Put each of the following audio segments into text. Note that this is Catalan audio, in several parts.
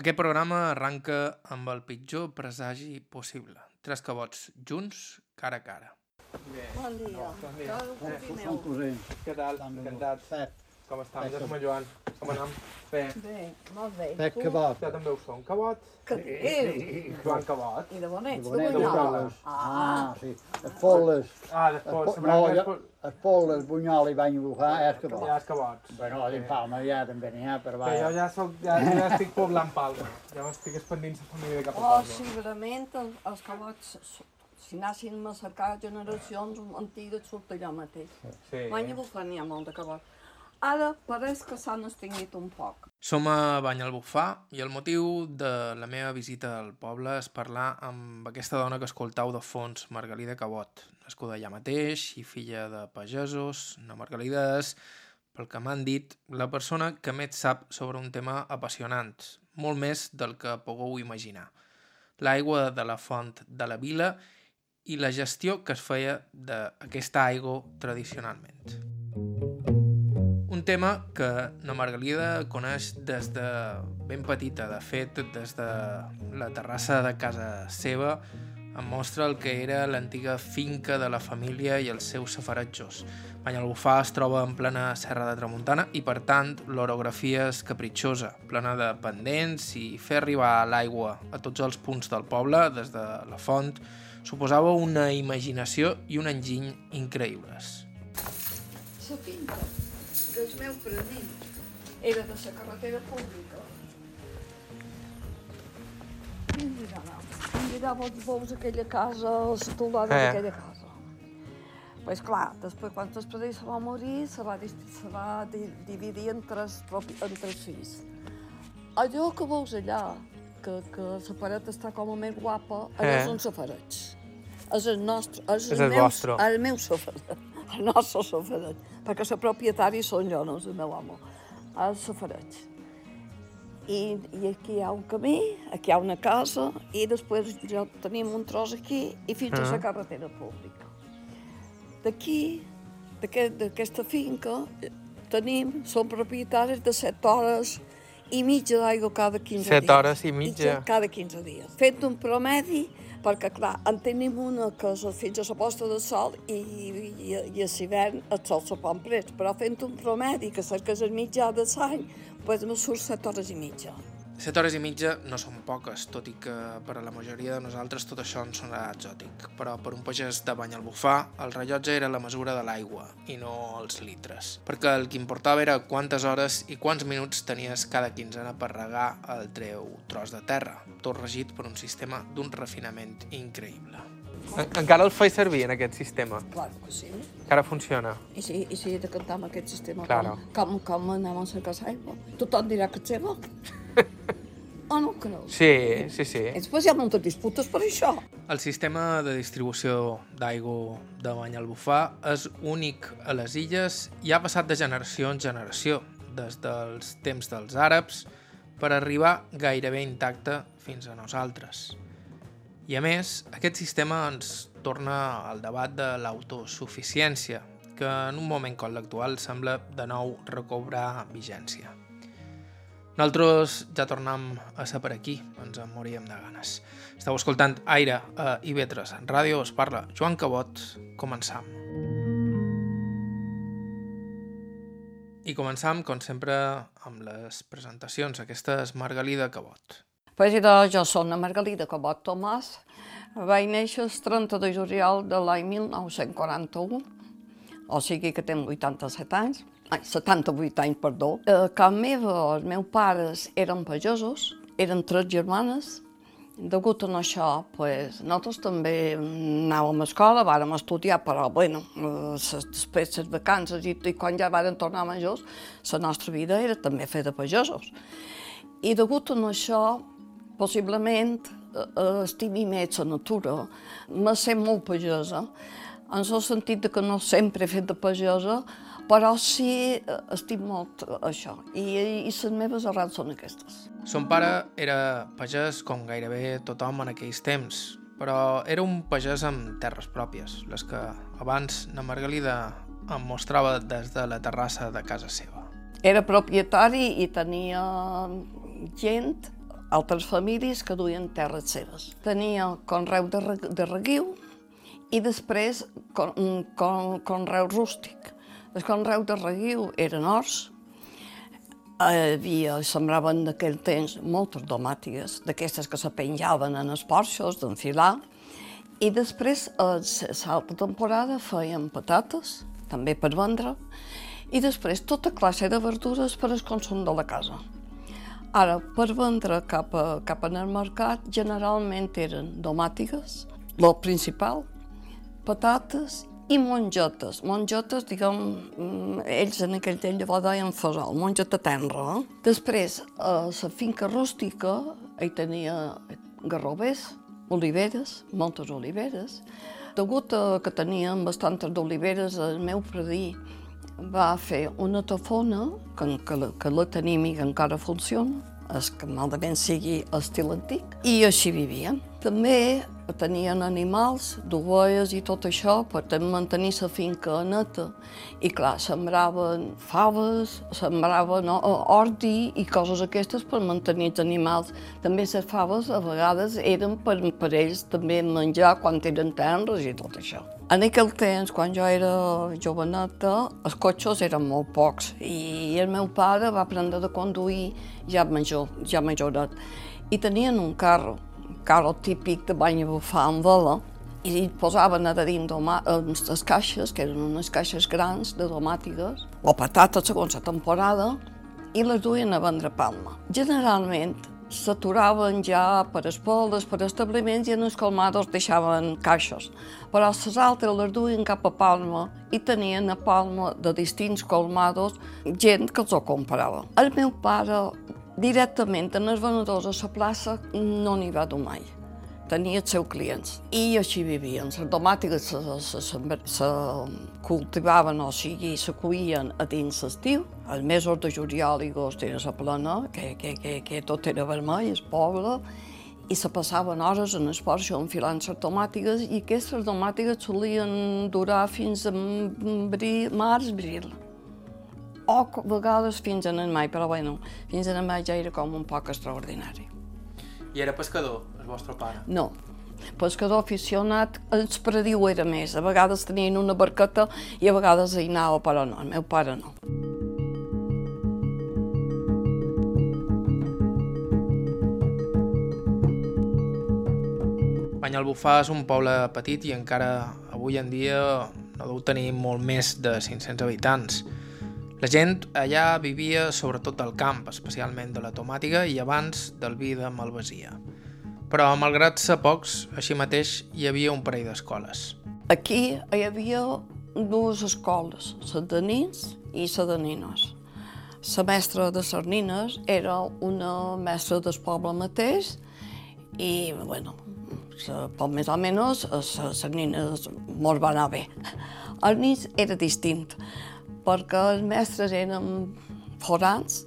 Aquest programa arranca amb el pitjor presagi possible. Tres cabots junts, cara a cara. Bon dia. bon dia. Cada un Eh, primer. Som cosins. Què tal? Encantat. Pep, Com estem? Jo som en Joan. Com anem? Bé. Bé, molt bé. Pep Tu? kebab. Jo també ho som. Cabot? Que dius? Joan Cabot. I de bonets, de Bonet, Bunyola. les Ah, Ah, sí. Ah, Les després, po- la no, jo, després... les polles, bunyol i bany bufar, és que Ja bo. és cabots. Bueno, a l'Impalma ja també n'hi ha, però Que jo va. ja, soc, ja, ja estic poblant Palma. Ja m'estic expandint la família cap a oh, Palma. sí, verament, el- els cabots, si anéssim a cercar generacions antigues, surt allò mateix. Sí. Mai a bufar n'hi ha molt de cabots. Ara pareix que s'han extingit un poc. Som a Banyalbufar i el motiu de la meva visita al poble és parlar amb aquesta dona que escoltau de fons, Margalida Cabot, nascuda allà mateix i filla de pagesos. Na Margalida és, pel que m'han dit, la persona que més sap sobre un tema apassionant, molt més del que pugueu imaginar. L'aigua de la font de la vila i la gestió que es feia d'aquesta aigua tradicionalment. Un tema que na Margalida coneix des de ben petita. De fet, des de la terrassa de casa seva em mostra el que era l'antiga finca de la família i els seus safaratjos. Banyalbufar es troba en plena serra de Tramuntana i, per tant, l'orografia és capritxosa, plena de pendents i fer arribar l'aigua a tots els punts del poble, des de la font, suposava una imaginació i un enginy increïbles. La finca del meu predí era de la carretera pública. Mira, mira, vos veus aquella casa, la teulada Eh. d'aquella casa. Pues clar, després quan el predí se va morir, se va, se va di dividir en tres, en tres fills. Allò que veus allà, que, que la paret està com a més guapa, allò Eh. són safarets. És el nostre, és, És el meu, vostre. el meu safaret, el nostre safaret, perquè la propietari són jo, no és el meu amo, el safaret. I, I aquí hi ha un camí, aquí hi ha una casa, i després ja tenim un tros aquí i fins a Ah. la carretera pública. D'aquí, d'aquest- d'aquesta finca, tenim, som propietaris de 7 hores i mitja d'aigua cada 15 Set dies. hores i mitja. ja Cada 15 dies. Fent un promedi, perquè clar, en tenim una que és fins a la posta de sol i, i, i a l'hivern el sol se pon pres, però fent un promedi que cerca el mitjà de l'any, doncs me surt 7 hores i mitja. Set hores i mitja no són poques, tot i que per a la majoria de nosaltres tot això ens sonarà exòtic. Però per un pagès de Banyalbufar, el rellotge era la mesura de l'aigua i no els litres. Perquè el que importava era quantes hores i quants minuts tenies cada quinzena per regar el treu tros de terra, tot regit per un sistema d'un refinament increïble. Encara el feia servir en aquest sistema? Claro que sí. Encara funciona? I si, i si he de cantar amb aquest sistema, Claro. com, com, com anem a cercar l'aigua? Tothom dirà que és seva. O no creus? Sí, sí, sí. I després hi ha moltes disputes per això. El sistema de distribució d'aigua de Banyalbufar és únic a les illes i ha passat de generació en generació, des dels temps dels àrabs, per arribar gairebé intacte fins a nosaltres. I a més, aquest sistema ens torna al debat de l'autosuficiència, que en un moment com l'actual sembla de nou recobrar vigència. Nosaltres ja tornem a ser per aquí, ens en moríem de ganes. Esteu escoltant Aire a IB3 Ràdio, us parla Joan Cabot, començam. I començam, com sempre, amb les presentacions. Aquesta és Margalida Cabot. Pues idò, jo soc la Margalida Cabot Tomàs. Vaig néixer el 30 de juliol de l'any 1941, o sigui que tinc 87 anys. Ai, 78 anys, perdó. A casa meva, els meus pares eren pagesos, eren tres germanes. Degut a això, pues, nosaltres també anàvem a escola, vàrem estudiar, però, bueno, eh, ses- després les vacances i, i quan ja vàrem tornar majors, la nostra vida era també fer de pagesos. I degut a això, possiblement, eh, eh, estimi més la natura, me sent molt pagesa, en el sentit de que no sempre he fet de pagesa, però sí eh, estim molt això. I, i les meves arrels són aquestes. Son pare era pagès com gairebé tothom en aquells temps, però era un pagès amb terres pròpies, les que abans na Margalida em mostrava des de la terrassa de casa seva. Era propietari i tenia gent altres famílies que duien terres seves. Tenia conreu de, de reguiu i després con, con, conreu rústic. El conreu de reguiu eren horts, havia, sembraven d'aquell temps moltes domàtigues, d'aquestes que se penjaven en els porxos d'enfilar, i després, a l'altra temporada, feien patates, també per vendre, i després tota classe de verdures per al consum de la casa. Ara, per vendre cap, a, cap en el mercat, generalment eren domàtigues, el principal, patates i mongetes. Mongetes, diguem, mm, ells en aquell temps llavors deien fesol, mongeta tenra. Eh? Després, a la finca rústica, hi tenia garrovers, oliveres, moltes oliveres. Degut a que tenien bastantes d'oliveres, el meu predí va fer una tofona, que, que, la, que la tenim i que encara funciona, és que malament sigui estil antic, i així vivien. També tenien animals, d'ovelles i tot això, per mantenir la finca neta. I clar, sembraven faves, sembraven ordi i coses aquestes per mantenir els animals. També les faves a vegades eren per, per ells també menjar quan eren terres i tot això. En aquell temps, quan jo era joveneta, els cotxes eren molt pocs i el meu pare va aprendre de conduir ja major, ja majorat. I tenien un carro carro típic de bany a bufar amb vela, i posaven a dins les caixes, que eren unes caixes grans de domàtigues, o patates segons la temporada, i les duien a vendre a Palma. Generalment s'aturaven ja per espoldes, per establiments i en els colmados deixaven caixes. Però les altres les duien cap a Palma i tenien a Palma de distints colmados gent que els ho comprava. El meu pare Directament en els venedors a la plaça no n'hi va dur mai. Tenia els seus clients. I així vivien. Les tomàtiques se, se, se, se cultivaven, o sigui, se cuïen a dins l'estiu. Els mesos de juliol i agost era la plena, que, que, que, que tot era vermell, el poble, i se passaven hores en el enfilant les tomàtiques i aquestes tomàtiques solien durar fins a març, abril o a vegades fins en el mai, però bueno, fins en el mai ja era com un poc extraordinari. I era pescador, el vostre pare? No, pescador aficionat, el prediu era més. A vegades tenien una barqueta i a vegades hi anava, però no, el meu pare no. Banyalbufar és un poble petit i encara avui en dia no deu tenir molt més de 500 habitants. La gent allà vivia sobretot del camp, especialment de la tomàtiga i abans del vi de malvasia. Però, malgrat ser pocs, així mateix hi havia un parell d'escoles. Aquí hi havia dues escoles, la de nins i la de nines. La mestra de les nines era una mestra del poble mateix i, bueno, poc més o menys, les nines molt va anar bé. Els nins era distint perquè els mestres eren forans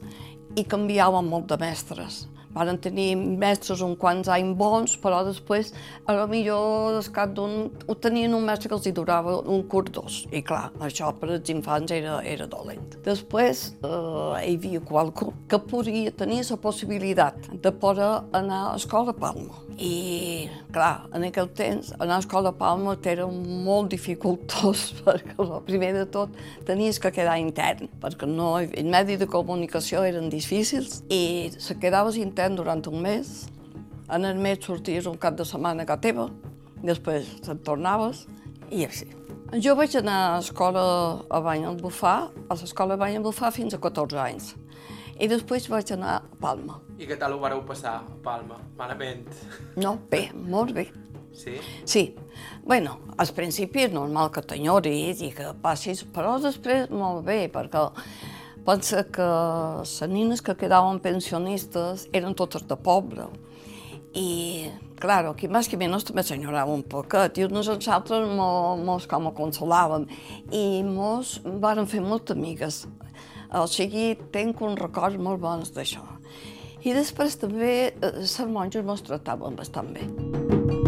i canviaven molt de mestres. Van tenir mestres uns quants anys bons, però després, a lo millor, al cap d'un... tenien un mestre que els hi durava un curt dos. I clar, això per als infants era, era dolent. Després eh, hi havia qualcú que podia tenir la possibilitat de poder anar a escola Palma i, clar, en aquell temps anar a l'escola de Palma era molt dificultós perquè, primer de tot, tenies que quedar intern, perquè no, els medis de comunicació eren difícils i se quedaves intern durant un mes, en el mes sorties un cap de setmana a casa teva, després te'n tornaves i així. Jo vaig anar a l'escola a Bany al Bufar, a l'escola a Bufar fins a 14 anys. I després vaig anar a Palma. I què tal ho vareu passar a Palma? Malament? No, bé, molt bé. Sí? Sí. Bueno, al principi és normal que t'enyoris i que passis, però després molt bé, perquè pensa que les nines que quedaven pensionistes eren totes de poble. I, claro, aquí més que menys també s'enyorava un poquet, i uns als mos, com a consolàvem, i mos varen fer moltes amigues. O sigui, tenc uns records molt bons d'això. I després també eh, les monges mos tractaven bastant bé.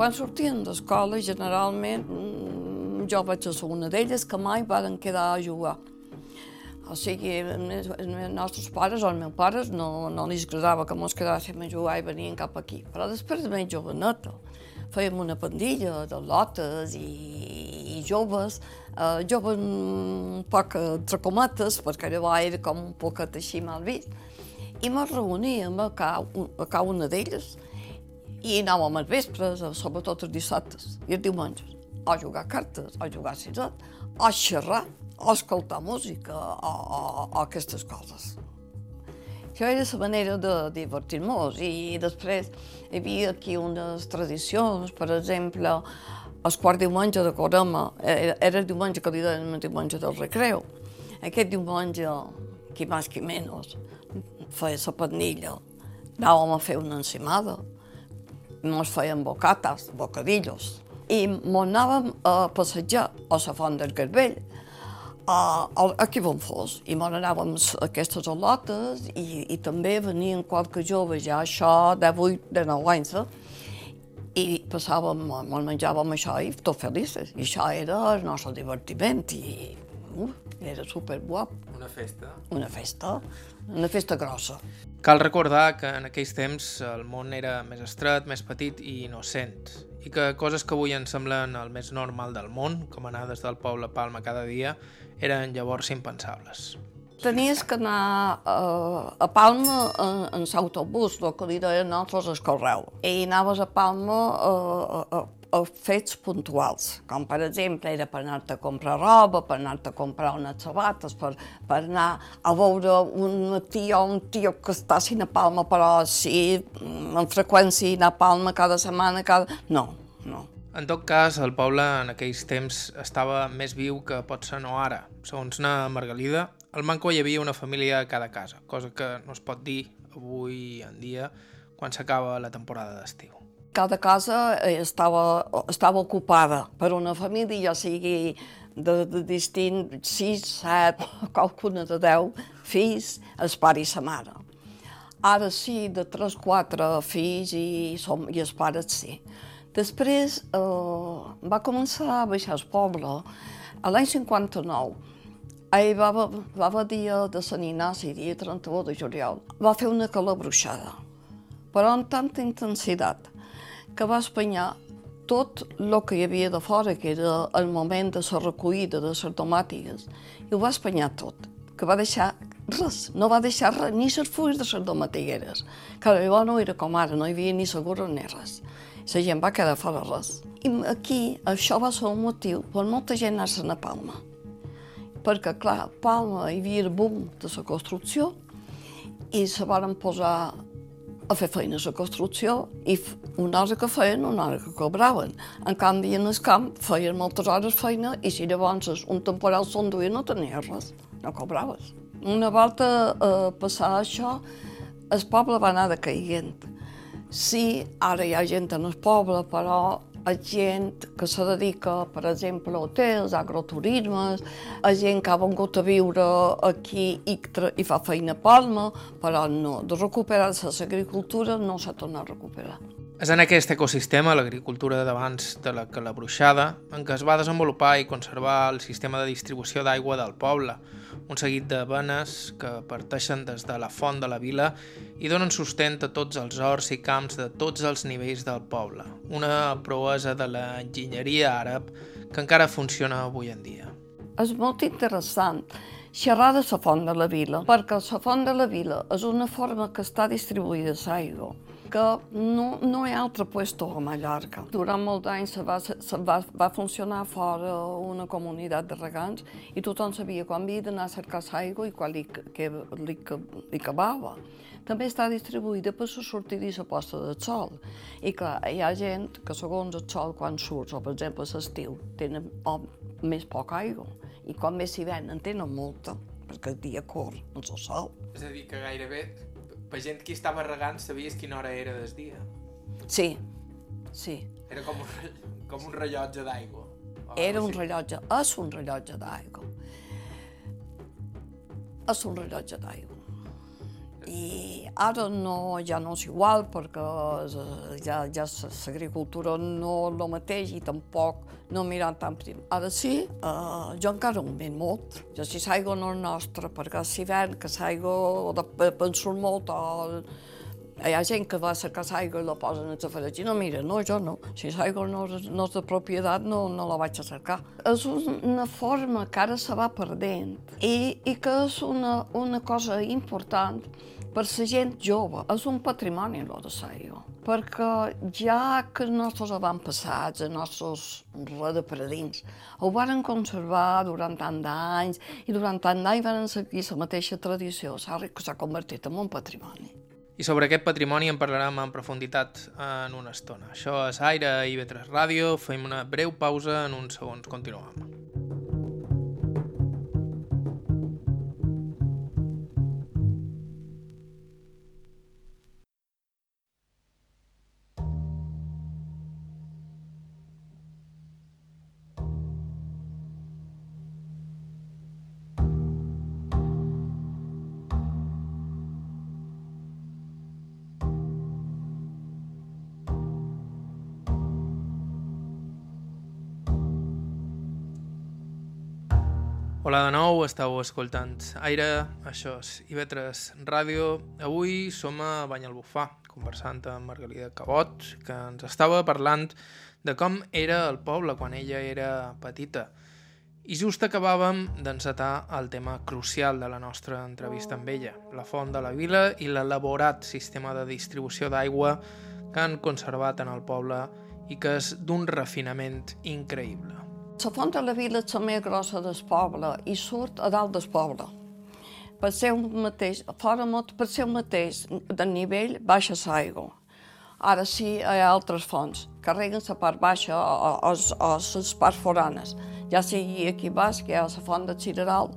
Quan sortien d'escola, generalment, mm, jo vaig ser una d'elles que mai varen quedar a jugar. O sigui, els nostres pares o els meus pares no, no li agradava que mos quedàssim a jugar i venien cap aquí. Però després de més joveneta fèiem una pandilla de lotes i, i joves, eh, joves un poc entre cometes, perquè llavors era com un poquet així mal vist, i mos reuníem a cada una d'elles i anàvem als vespres, eh, sobretot els dissabtes i els diumenges, a jugar a cartes, a jugar a a xerrar, a escoltar música, o, o, o aquestes coses. Això era la manera de divertir-nos i després hi havia aquí unes tradicions, per exemple, el quart diumenge de Corema, era, era el diumenge que li deien el diumenge del recreu. Aquest diumenge, qui més qui menys, feia la pernilla, anàvem a fer una encimada, ens feien bocates, bocadillos, i mos anàvem a passejar a la font del Garbell, a, a, aquí on fos, i mos anàvem a aquestes olotes i, i també venien qualque jove, ja això de 8, de 9 anys, eh? i passàvem, mos menjàvem això i tot felices, i això era el nostre divertiment, i era superguap, Una festa. una festa, una festa grossa. Cal recordar que en aquells temps el món era més estret, més petit i innocent, i que coses que avui ens semblen el més normal del món, com anar des del poble a Palma cada dia, eren llavors impensables. Tenies que anar uh, a Palma en, en l'autobús, el que li deien nosaltres el correu. I anaves a Palma uh, a, a fets puntuals, com per exemple era per anar-te a comprar roba, per anar-te a comprar unes sabates, per, per anar a veure una tia o un tio que estàssim a Palma, però sí, amb freqüència anar a Palma cada setmana, cada... No, no. En tot cas, el poble en aquells temps estava més viu que pot ser no ara. Segons na Margalida, al Manco hi havia una família a cada casa, cosa que no es pot dir avui en dia quan s'acaba la temporada d'estiu. cada casa eh, estava, estava ocupada per una família, ja sigui de, de distint 6, 7, qualcuna de 10 fills, el pare i sa mare. Ara sí, de 3, 4 fills i, som, i els pares sí. Després eh, va començar a baixar el poble a l'any 59. Ahir va, va, va dia de Sant Ignasi, dia 31 de juliol. Va fer una calor bruixada, però amb tanta intensitat que va espanyar tot el que hi havia de fora, que era el moment de la recollida de les tomàtiques, i ho va espanyar tot, que va deixar res, no va deixar res, ni les fulles de les tomatigueres, que llavors no era com ara, no hi havia ni seguro ni res. La gent va quedar fora res. I aquí això va ser un motiu per molta gent anar-se'n a Palma. Perquè, clar, a Palma hi havia el boom de la construcció i se van posar a fer feines de construcció i una hora que feien, una hora que cobraven. En canvi, en el camp feien moltes hores feina i si llavors un temporal s'enduia no tenia res, no cobraves. Una volta eh, passar això, el poble va anar decaient. Sí, ara hi ha gent en el poble, però a gent que se dedica, per exemple, a hotels, a agroturismes, a gent que ha vingut a viure aquí i, i fa feina a Palma, però no, de recuperar-se l'agricultura no s'ha tornat a recuperar. És en aquest ecosistema, l'agricultura d'abans de la que la bruixada, en què es va desenvolupar i conservar el sistema de distribució d'aigua del poble, un seguit de venes que parteixen des de la font de la vila i donen sustent a tots els horts i camps de tots els nivells del poble, una proesa de l'enginyeria àrab que encara funciona avui en dia. És molt interessant xerrar de la font de la vila, perquè la font de la vila és una forma que està distribuïda l'aigua que no, no hi ha altre puesto a Mallorca. Durant molt anys se va, se va, va funcionar fora una comunitat de regants i tothom sabia quan havia d'anar a cercar l'aigua i quan li, que, li, que, li acabava. També està distribuïda per la sortida i la posta del sol. I clar, hi ha gent que segons el sol quan surts, o per exemple l'estiu, tenen o, més poca aigua. I quan més s'hi venen tenen molta, perquè el dia corre amb el sol. És a dir, que gairebé per gent que estava regant sabies quina hora era del dia. Sí, sí. Era com un, com un rellotge d'aigua. Era un rellotge, és un rellotge d'aigua. És un rellotge d'aigua. I ara no, ja no és igual perquè ja, ja l'agricultura no és el mateix i tampoc no miran tan prim. Ara sí, eh, jo encara ho veig molt. Jo si l'aigua no és nostra, perquè si ven que l'aigua penso molt o hi ha gent que va a cercar l'aigua i la posen a la i no, mira, no, jo no. Si l'aigua no, no és de propietat, no, no la vaig a cercar. És una forma que ara se va perdent i, i que és una, una cosa important per la gent jove. És un patrimoni, el de l'aigua. Perquè ja que els nostres avantpassats, els nostres redepredins, ho varen conservar durant tant d'anys i durant tant d'anys van seguir la mateixa tradició, s'ha convertit en un patrimoni. I sobre aquest patrimoni en parlarem en profunditat en una estona. Això és Aire i Vetres Ràdio, fem una breu pausa, en uns segons continuem. Hola de nou, estàu escoltant Aire, això és IB3 Ràdio. Avui som a Banyalbufar, conversant amb Margalida Cabot, que ens estava parlant de com era el poble quan ella era petita. I just acabàvem d'encetar el tema crucial de la nostra entrevista amb ella, la font de la vila i l'elaborat sistema de distribució d'aigua que han conservat en el poble i que és d'un refinament increïble. La font de la vila és la més grossa del poble i surt a dalt del poble. Per ser un mateix, fora molt, per ser un mateix de nivell, baixa l'aigua. Ara sí, hi ha altres fonts, carreguen la part baixa o, o, o les parts foranes. Ja sigui aquí baix, que hi ha la font de Cireral.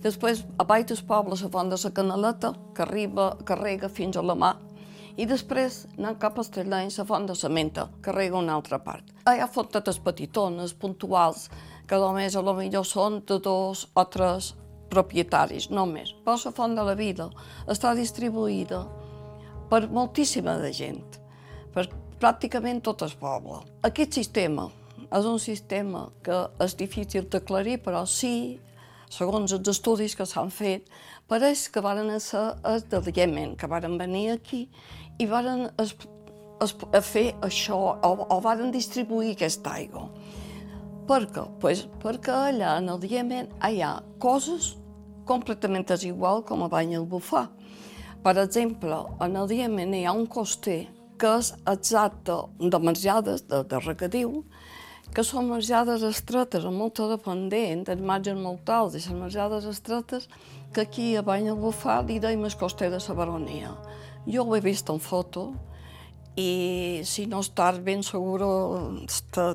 Després, a baix del poble, la font de la Canaleta, que arriba, carrega fins a la mà, i després anant cap a Estellany, la font de Menta, que rega una altra part. Hi ha fontetes petitones, puntuals, que només a lo millor són de dos o tres propietaris, només. Però la font de la vida està distribuïda per moltíssima de gent, per pràcticament tot el poble. Aquest sistema és un sistema que és difícil d'aclarir, però sí, segons els estudis que s'han fet, pareix que van ser els del Yemen, que van venir aquí i varen es, es, a fer això, o, o varen distribuir aquesta aigua. Per què? Pues perquè allà en el Yemen hi ha coses completament desigual com a bany el bufar. Per exemple, en el Yemen hi ha un coster que és exacte de marjades de, de regadiu, que són marjades estretes, amb molta dependent, en marges molt alts, i les marjades estretes que aquí a Bany el li deim el coster de la baronia. Jo ho he vist en foto i si no estàs ben segura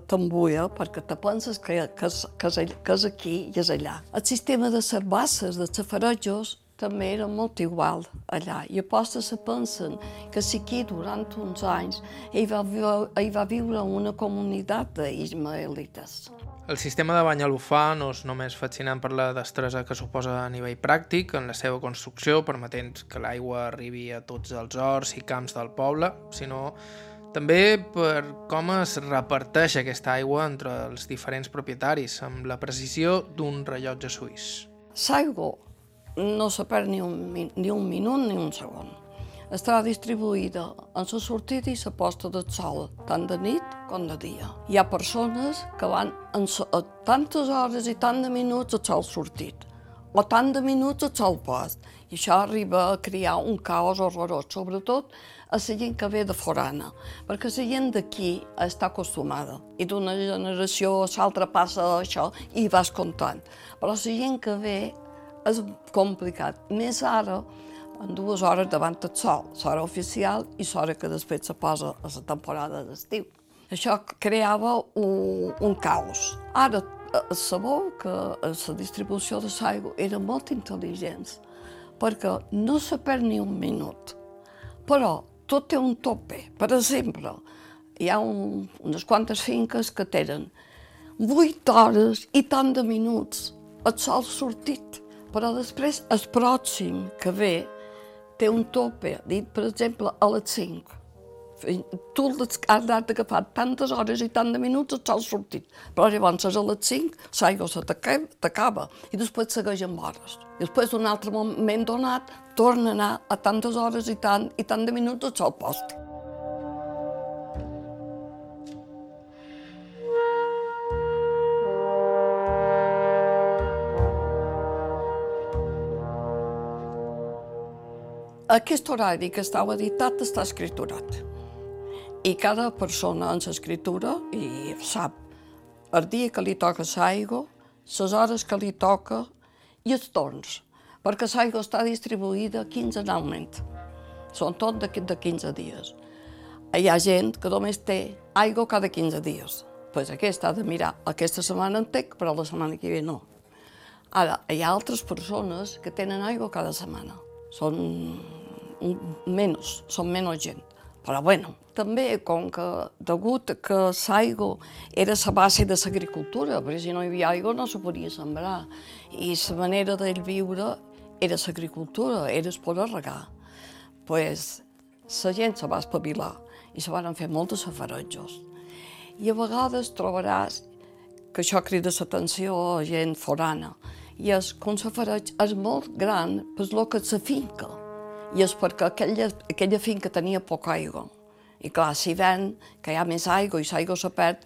t'embuia perquè te penses que, que, és, que, és, que és aquí i és allà. El sistema de cervasses, de safarejos, també era molt igual allà. I aposta se pensen que si aquí durant uns anys hi va, hi va viure una comunitat d'ismaelites. El sistema de bany a l'ufà no és només fascinant per la destresa que suposa a nivell pràctic en la seva construcció, permetent que l'aigua arribi a tots els horts i camps del poble, sinó també per com es reparteix aquesta aigua entre els diferents propietaris, amb la precisió d'un rellotge suís. L'aigua no se perd ni un, ni un minut ni un segon estarà distribuïda en la sortida i la posta del sol, tant de nit com de dia. Hi ha persones que van en a tantes hores i tant de minuts el sol sortit, o tant de minuts el sol post, i això arriba a crear un caos horrorós, sobretot a la gent que ve de forana, perquè la gent d'aquí està acostumada i d'una generació a l'altra passa això i vas comptant. Però la gent que ve és complicat. Més ara, en dues hores davant del sol, l'hora oficial i l'hora que després se posa a la temporada d'estiu. Això creava un, un caos. Ara eh, sabeu que la distribució de l'aigua era molt intel·ligent, perquè no se perd ni un minut. Però tot té un tope. Per exemple, hi ha un, unes quantes finques que tenen 8 hores i tant de minuts el sol sortit, però després el pròxim que ve té un tope, dit, per exemple, a les 5. Tu has d'agafar tantes hores i tant de minuts et sol sortir. Però llavors a les 5 l'aigua se t'acaba i després segueix amb hores. I després d'un altre moment donat torna a anar a tantes hores i tant i tant de minuts al sol post. Aquest horari que estava editat està escriturat. I cada persona en l'escriptura i sap el dia que li toca l'aigua, les hores que li toca i els torns, perquè l'aigua està distribuïda quinzenalment. Són tot de, de 15 dies. Hi ha gent que només té aigua cada 15 dies. Pues aquest ha de mirar aquesta setmana en tec, però la setmana que ve no. Ara, hi ha altres persones que tenen aigua cada setmana. Són menys, són menys gent. Però bueno, també com que degut que l'aigua era la base de l'agricultura, perquè si no hi havia aigua no se podia sembrar, i la manera de viure era l'agricultura, era poder regar. pues, la gent se va espavilar i se van fer moltes safaretjos. I a vegades trobaràs que això crida l'atenció a gent forana, i és que un és molt gran per lo que és finca i és perquè aquella, aquella finca tenia poca aigua. I clar, si ven que hi ha més aigua i l'aigua se perd,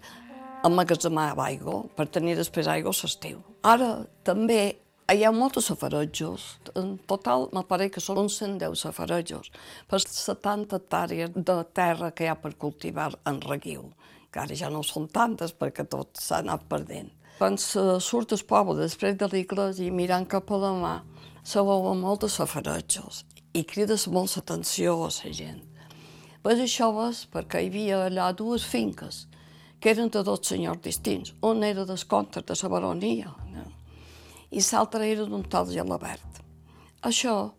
emmagatzemava aigua per tenir després aigua l'estiu. Ara també hi ha molts safaretjos. En total, me pare que són 110 safaretjos per 70 hectàrees de terra que hi ha per cultivar en reguiu, que ara ja no són tantes perquè tot s'ha anat perdent. Quan surt el poble després de l'església i mirant cap a la mà, se veuen molts safaretjos i crides molt l'atenció a la gent. Pues això és perquè hi havia allà dues finques que eren de dos senyors distints. Un era del comte de la baronia no? i l'altre era d'un tal Gelabert. Això,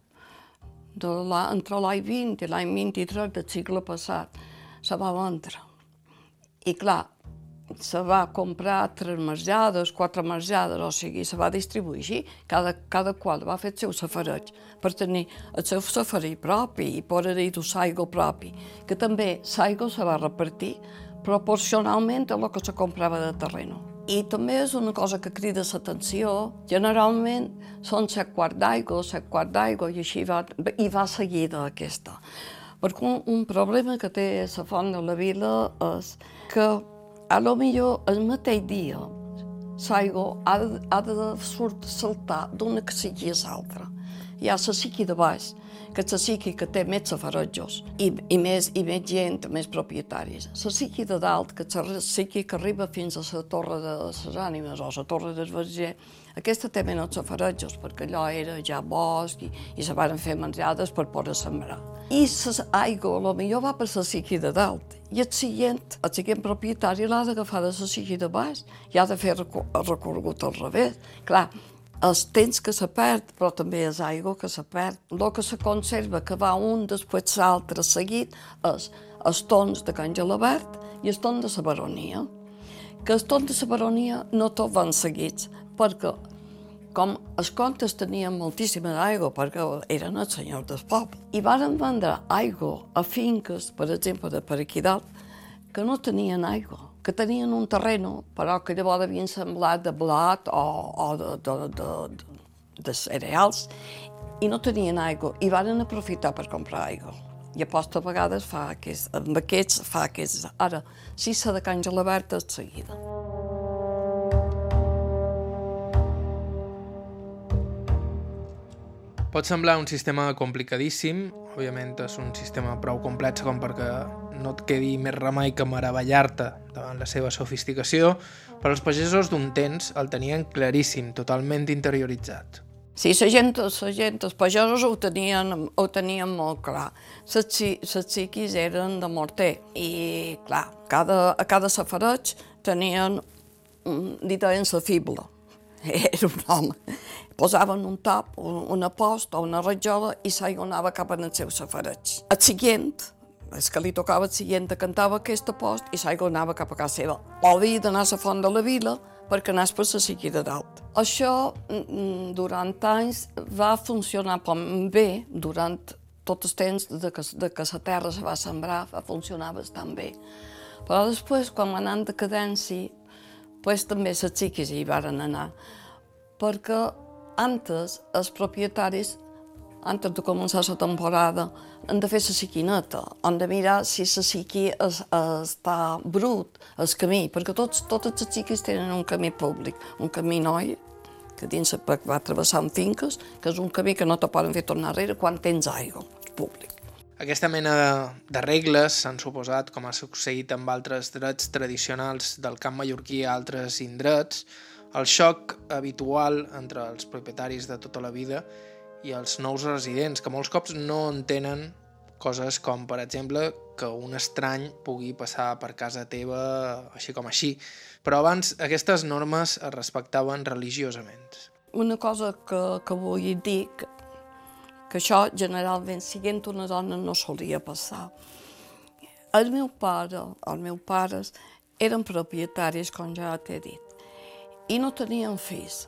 de la, entre l'any 20 i l'any 23 del segle passat, se va vendre. I clar, se va comprar tres marjades, quatre marjades, o sigui, se va distribuir així, cada, cada qual va fer el seu safareig per tenir el seu safareig propi i poder-hi dur l'aigua propi, que també l'aigua se va repartir proporcionalment a el que se comprava de terreno. I també és una cosa que crida l'atenció, generalment són set quarts d'aigua, set quarts d'aigua, i així va, i va seguida aquesta. Perquè un, un problema que té la font de la vila és que a lo millor el mateix dia l'aigua ha, ha de saltar d'una sigui a l'altra. Hi ha la siqui de baix, que és la siqui que té més safaretjos i, i, més, i més gent, més propietaris. La siqui de dalt, que és la siqui que arriba fins a la torre de les ànimes o la torre del Verger, aquesta té menys safaretjos, perquè allò era ja bosc i, i se van fer menjades per poder sembrar. I l'aigua, millor va per la siqui de dalt, i el següent, el següent propietari l'ha d'agafar de la siqui de baix i ha de fer recorregut al revés. Clar, els temps que se perd, però també és aigua que se perd. El que se conserva, que va un després l'altre seguit, és els tons de Can Gelabert i els tons de la baronia. Que els tons de la baronia no tots van seguits, perquè com els contes tenien moltíssima aigua perquè eren els senyors del poble, i van vendre aigua a finques, per exemple, de per aquí dalt, que no tenien aigua, que tenien un terreno, però que llavors havien semblat de blat o, o de, de, de, de, de cereals, i no tenien aigua, i van aprofitar per comprar aigua. I a vegades fa aquest, amb aquests fa aquests. Ara, si s'ha de Can Gelabert, és seguida. Pot semblar un sistema complicadíssim, òbviament és un sistema prou complex com perquè no et quedi més remei que meravellar-te davant la seva sofisticació, però els pagesos d'un temps el tenien claríssim, totalment interioritzat. Sí, la gent, la gent, els pagesos ho tenien, ho tenien molt clar. Les, xiquis eren de morter i, clar, cada, a cada safareig tenien, en la fibla, era un home posaven un tap, una post o una rajola i s'aigua anava cap en el seu safareig. El següent, és que li tocava el següent, cantava aquesta post i s'aigua anava cap a casa seva. O havia d'anar a la font de la vila perquè anés per la sigui de dalt. Això, mm, durant anys, va funcionar bé durant tot el temps de que, de que la terra se va sembrar va funcionar bastant bé. Però després, quan va anar en decadència, pues, també les xiques hi van anar. Perquè antes els propietaris, antes de començar la temporada, han de fer la siquineta, han de mirar si la siqui es, està brut, el camí, perquè tots, totes les xiques tenen un camí públic, un camí noi, que dins va travessant finques, que és un camí que no te poden fer tornar enrere quan tens aigua públic. Aquesta mena de, de regles s'han suposat, com ha succeït amb altres drets tradicionals del camp mallorquí a altres indrets, el xoc habitual entre els propietaris de tota la vida i els nous residents, que molts cops no entenen coses com, per exemple, que un estrany pugui passar per casa teva així com així. Però abans aquestes normes es respectaven religiosament. Una cosa que, que vull dir, que, això generalment, siguent una dona, no solia passar. El meu pare, els meus pares, eren propietaris, com ja t'he dit, i no tenien fills.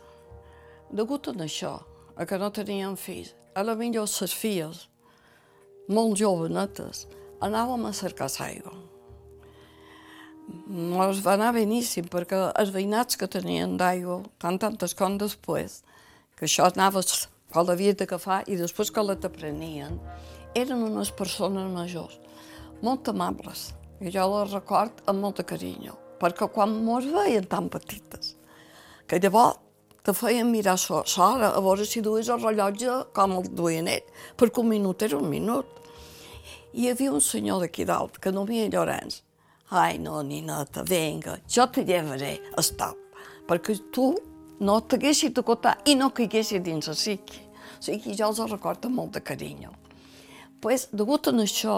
Degut a això, a que no tenien fills, a la millor les filles, molt jovenetes, anàvem a cercar aigua. Ens va anar beníssim, perquè els veïnats que tenien d'aigua, tant tantes com després, que això vida que fa i després que la t'aprenien, eren unes persones majors, molt amables, i jo les record amb molta carinyo, perquè quan mos veien tan petites, que llavors te feien mirar l'hora, a veure si dues el rellotge com el duien ell, perquè un minut era un minut. I hi havia un senyor d'aquí dalt, que no havia Llorenç. Ai, no, nineta, venga, jo te llevaré, stop, perquè tu no t'haguessis de cotar i no caiguessis dins el psiqui. O sigui, jo els recordo molt de carinyo. Pues, degut a això,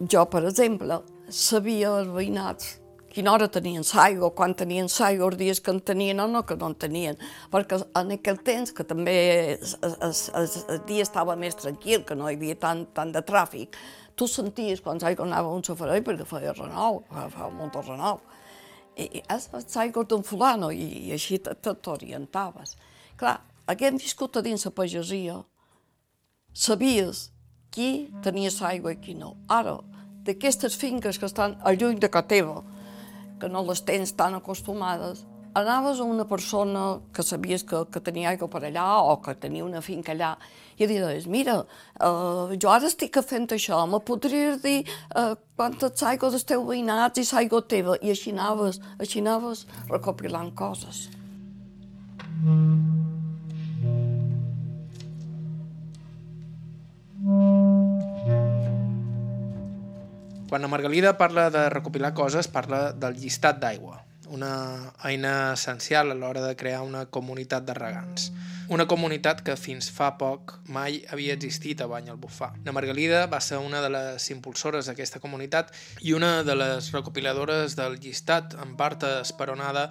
jo, per exemple, sabia els veïnats quina hora tenien l'aigua, quan tenien l'aigua, els dies que en tenien o no que no en tenien, perquè en aquell temps, que també el dia estava més tranquil, que no hi havia tant, tant de tràfic, tu senties quan l'aigua anava un safareig perquè feia renou, feia molt de renou. I, és l'aigua d'un fulano, i, i així t'orientaves. Clar, haguem viscut a dins la pagesia, sabies qui tenia l'aigua i qui no. Ara, d'aquestes finques que estan a lluny de casa teva, que no les tens tan acostumades, anaves a una persona que sabies que, que tenia aigua per allà o que tenia una finca allà i li deies, mira, uh, jo ara estic fent això, me podries dir uh, quantes aigua dels teus veïnats i l'aigua teva? I així anaves, així anaves recopilant coses. Quan la Margalida parla de recopilar coses, parla del llistat d'aigua, una eina essencial a l'hora de crear una comunitat de regants. Una comunitat que fins fa poc mai havia existit a Banyalbufar. La Margalida va ser una de les impulsores d'aquesta comunitat i una de les recopiladores del llistat, en part esperonada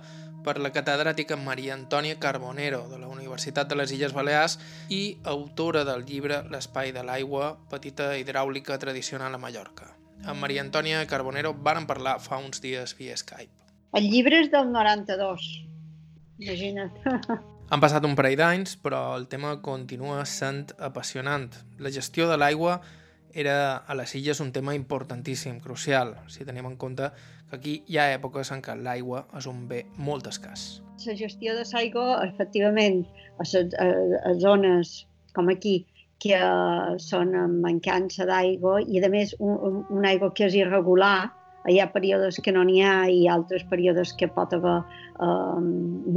per la catedràtica Maria Antònia Carbonero de la Universitat de les Illes Balears i autora del llibre L'espai de l'aigua, petita hidràulica tradicional a Mallorca amb Maria Antònia Carbonero varen parlar fa uns dies via Skype. El llibre és del 92, imagina't. Han passat un parell d'anys, però el tema continua sent apassionant. La gestió de l'aigua era a les illes un tema importantíssim, crucial, si tenim en compte que aquí hi ha èpoques en què l'aigua és un bé molt escàs. La gestió de l'aigua, efectivament, a les, a, a zones com aquí, que són amb mancança d'aigua i, a més, un, aigua que és irregular, hi ha períodes que no n'hi ha i altres períodes que pot haver eh,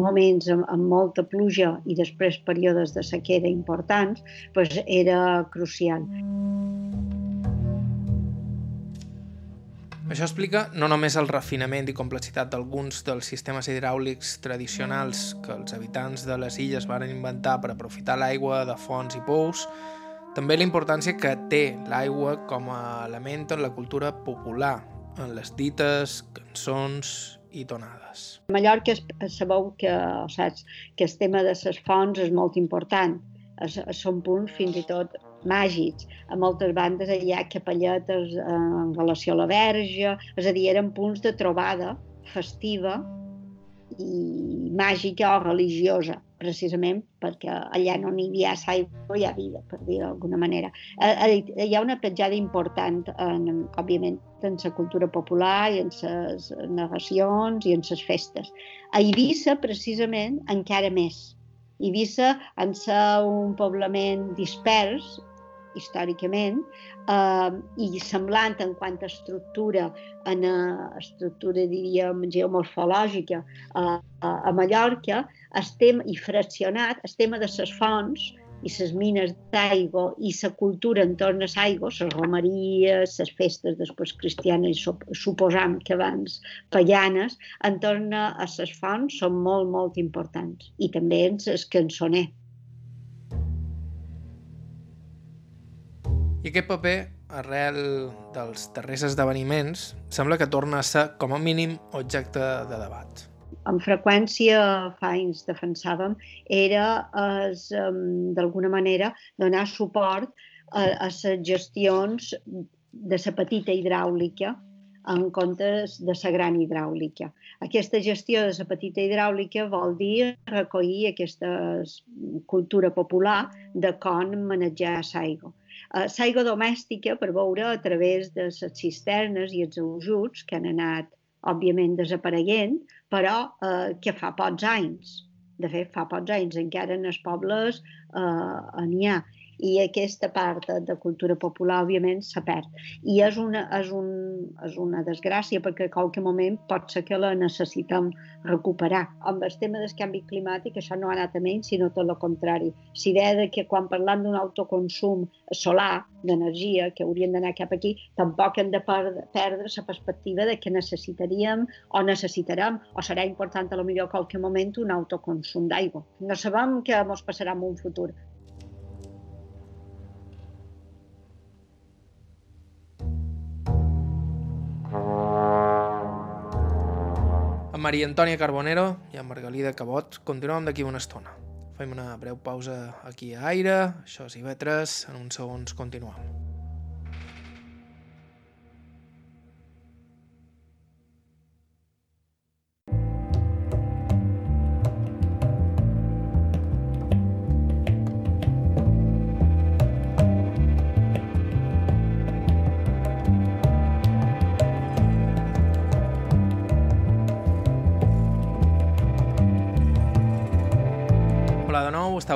moments amb, amb molta pluja i després períodes de sequera importants, pues era crucial. Això explica no només el refinament i complexitat d'alguns dels sistemes hidràulics tradicionals que els habitants de les illes van inventar per aprofitar l'aigua de fonts i pous, també la importància que té l'aigua com a element en la cultura popular, en les dites, cançons i tonades. A Mallorca sabeu que, saps, que el tema de les fonts és molt important. Es, són punts fins i tot màgics. A moltes bandes hi ha capelletes eh, en relació a la verge, és a dir, eren punts de trobada festiva i màgica o religiosa. precisament perquè allà no n'hi havia aigua, hi ha vida, per dir d'alguna manera. Eh, hi ha una petjada important, en, òbviament, en la cultura popular i en les narracions i en les festes. A Eivissa, precisament, encara més. Eivissa, en ser un poblament dispers, històricament, eh, i semblant en quant a estructura, en a estructura, diríem, geomorfològica eh, a Mallorca, estem, i fraccionat, el tema de les fonts i les mines d'aigua i la cultura entorn a l'aigua, les romeries, les festes després cristianes, suposam que abans paganes, entorn a les fonts són molt, molt importants. I també en el cançoner. I aquest paper, arrel dels darrers esdeveniments, sembla que torna a ser, com a mínim, objecte de debat. Amb freqüència, fa anys defensàvem, era d'alguna manera donar suport a, a les gestions de la petita hidràulica en comptes de la gran hidràulica. Aquesta gestió de la petita hidràulica vol dir recollir aquesta cultura popular de com manejar l'aigua eh, l'aigua domèstica per veure a través de les cisternes i els ajuts que han anat, òbviament, desapareguent, però eh, que fa pocs anys. De fet, fa pocs anys encara en els pobles eh, n'hi ha i aquesta part de cultura popular, òbviament, s'ha perd. I és una, és, un, és una desgràcia perquè a qualque moment pot ser que la necessitem recuperar. Amb el tema del canvi climàtic això no ha anat a menys, sinó tot el contrari. L'idea de que quan parlam d'un autoconsum solar, d'energia, que haurien d'anar cap aquí, tampoc hem de perdre, perdre la perspectiva de que necessitaríem o necessitarem, o serà important a lo millor a qualque moment, un autoconsum d'aigua. No sabem què ens passarà en un futur, Maria Antònia Carbonero i amb Margalida Cabot continuem d'aquí una estona. Fem una breu pausa aquí a Aire, això és IB3, en uns segons continuem.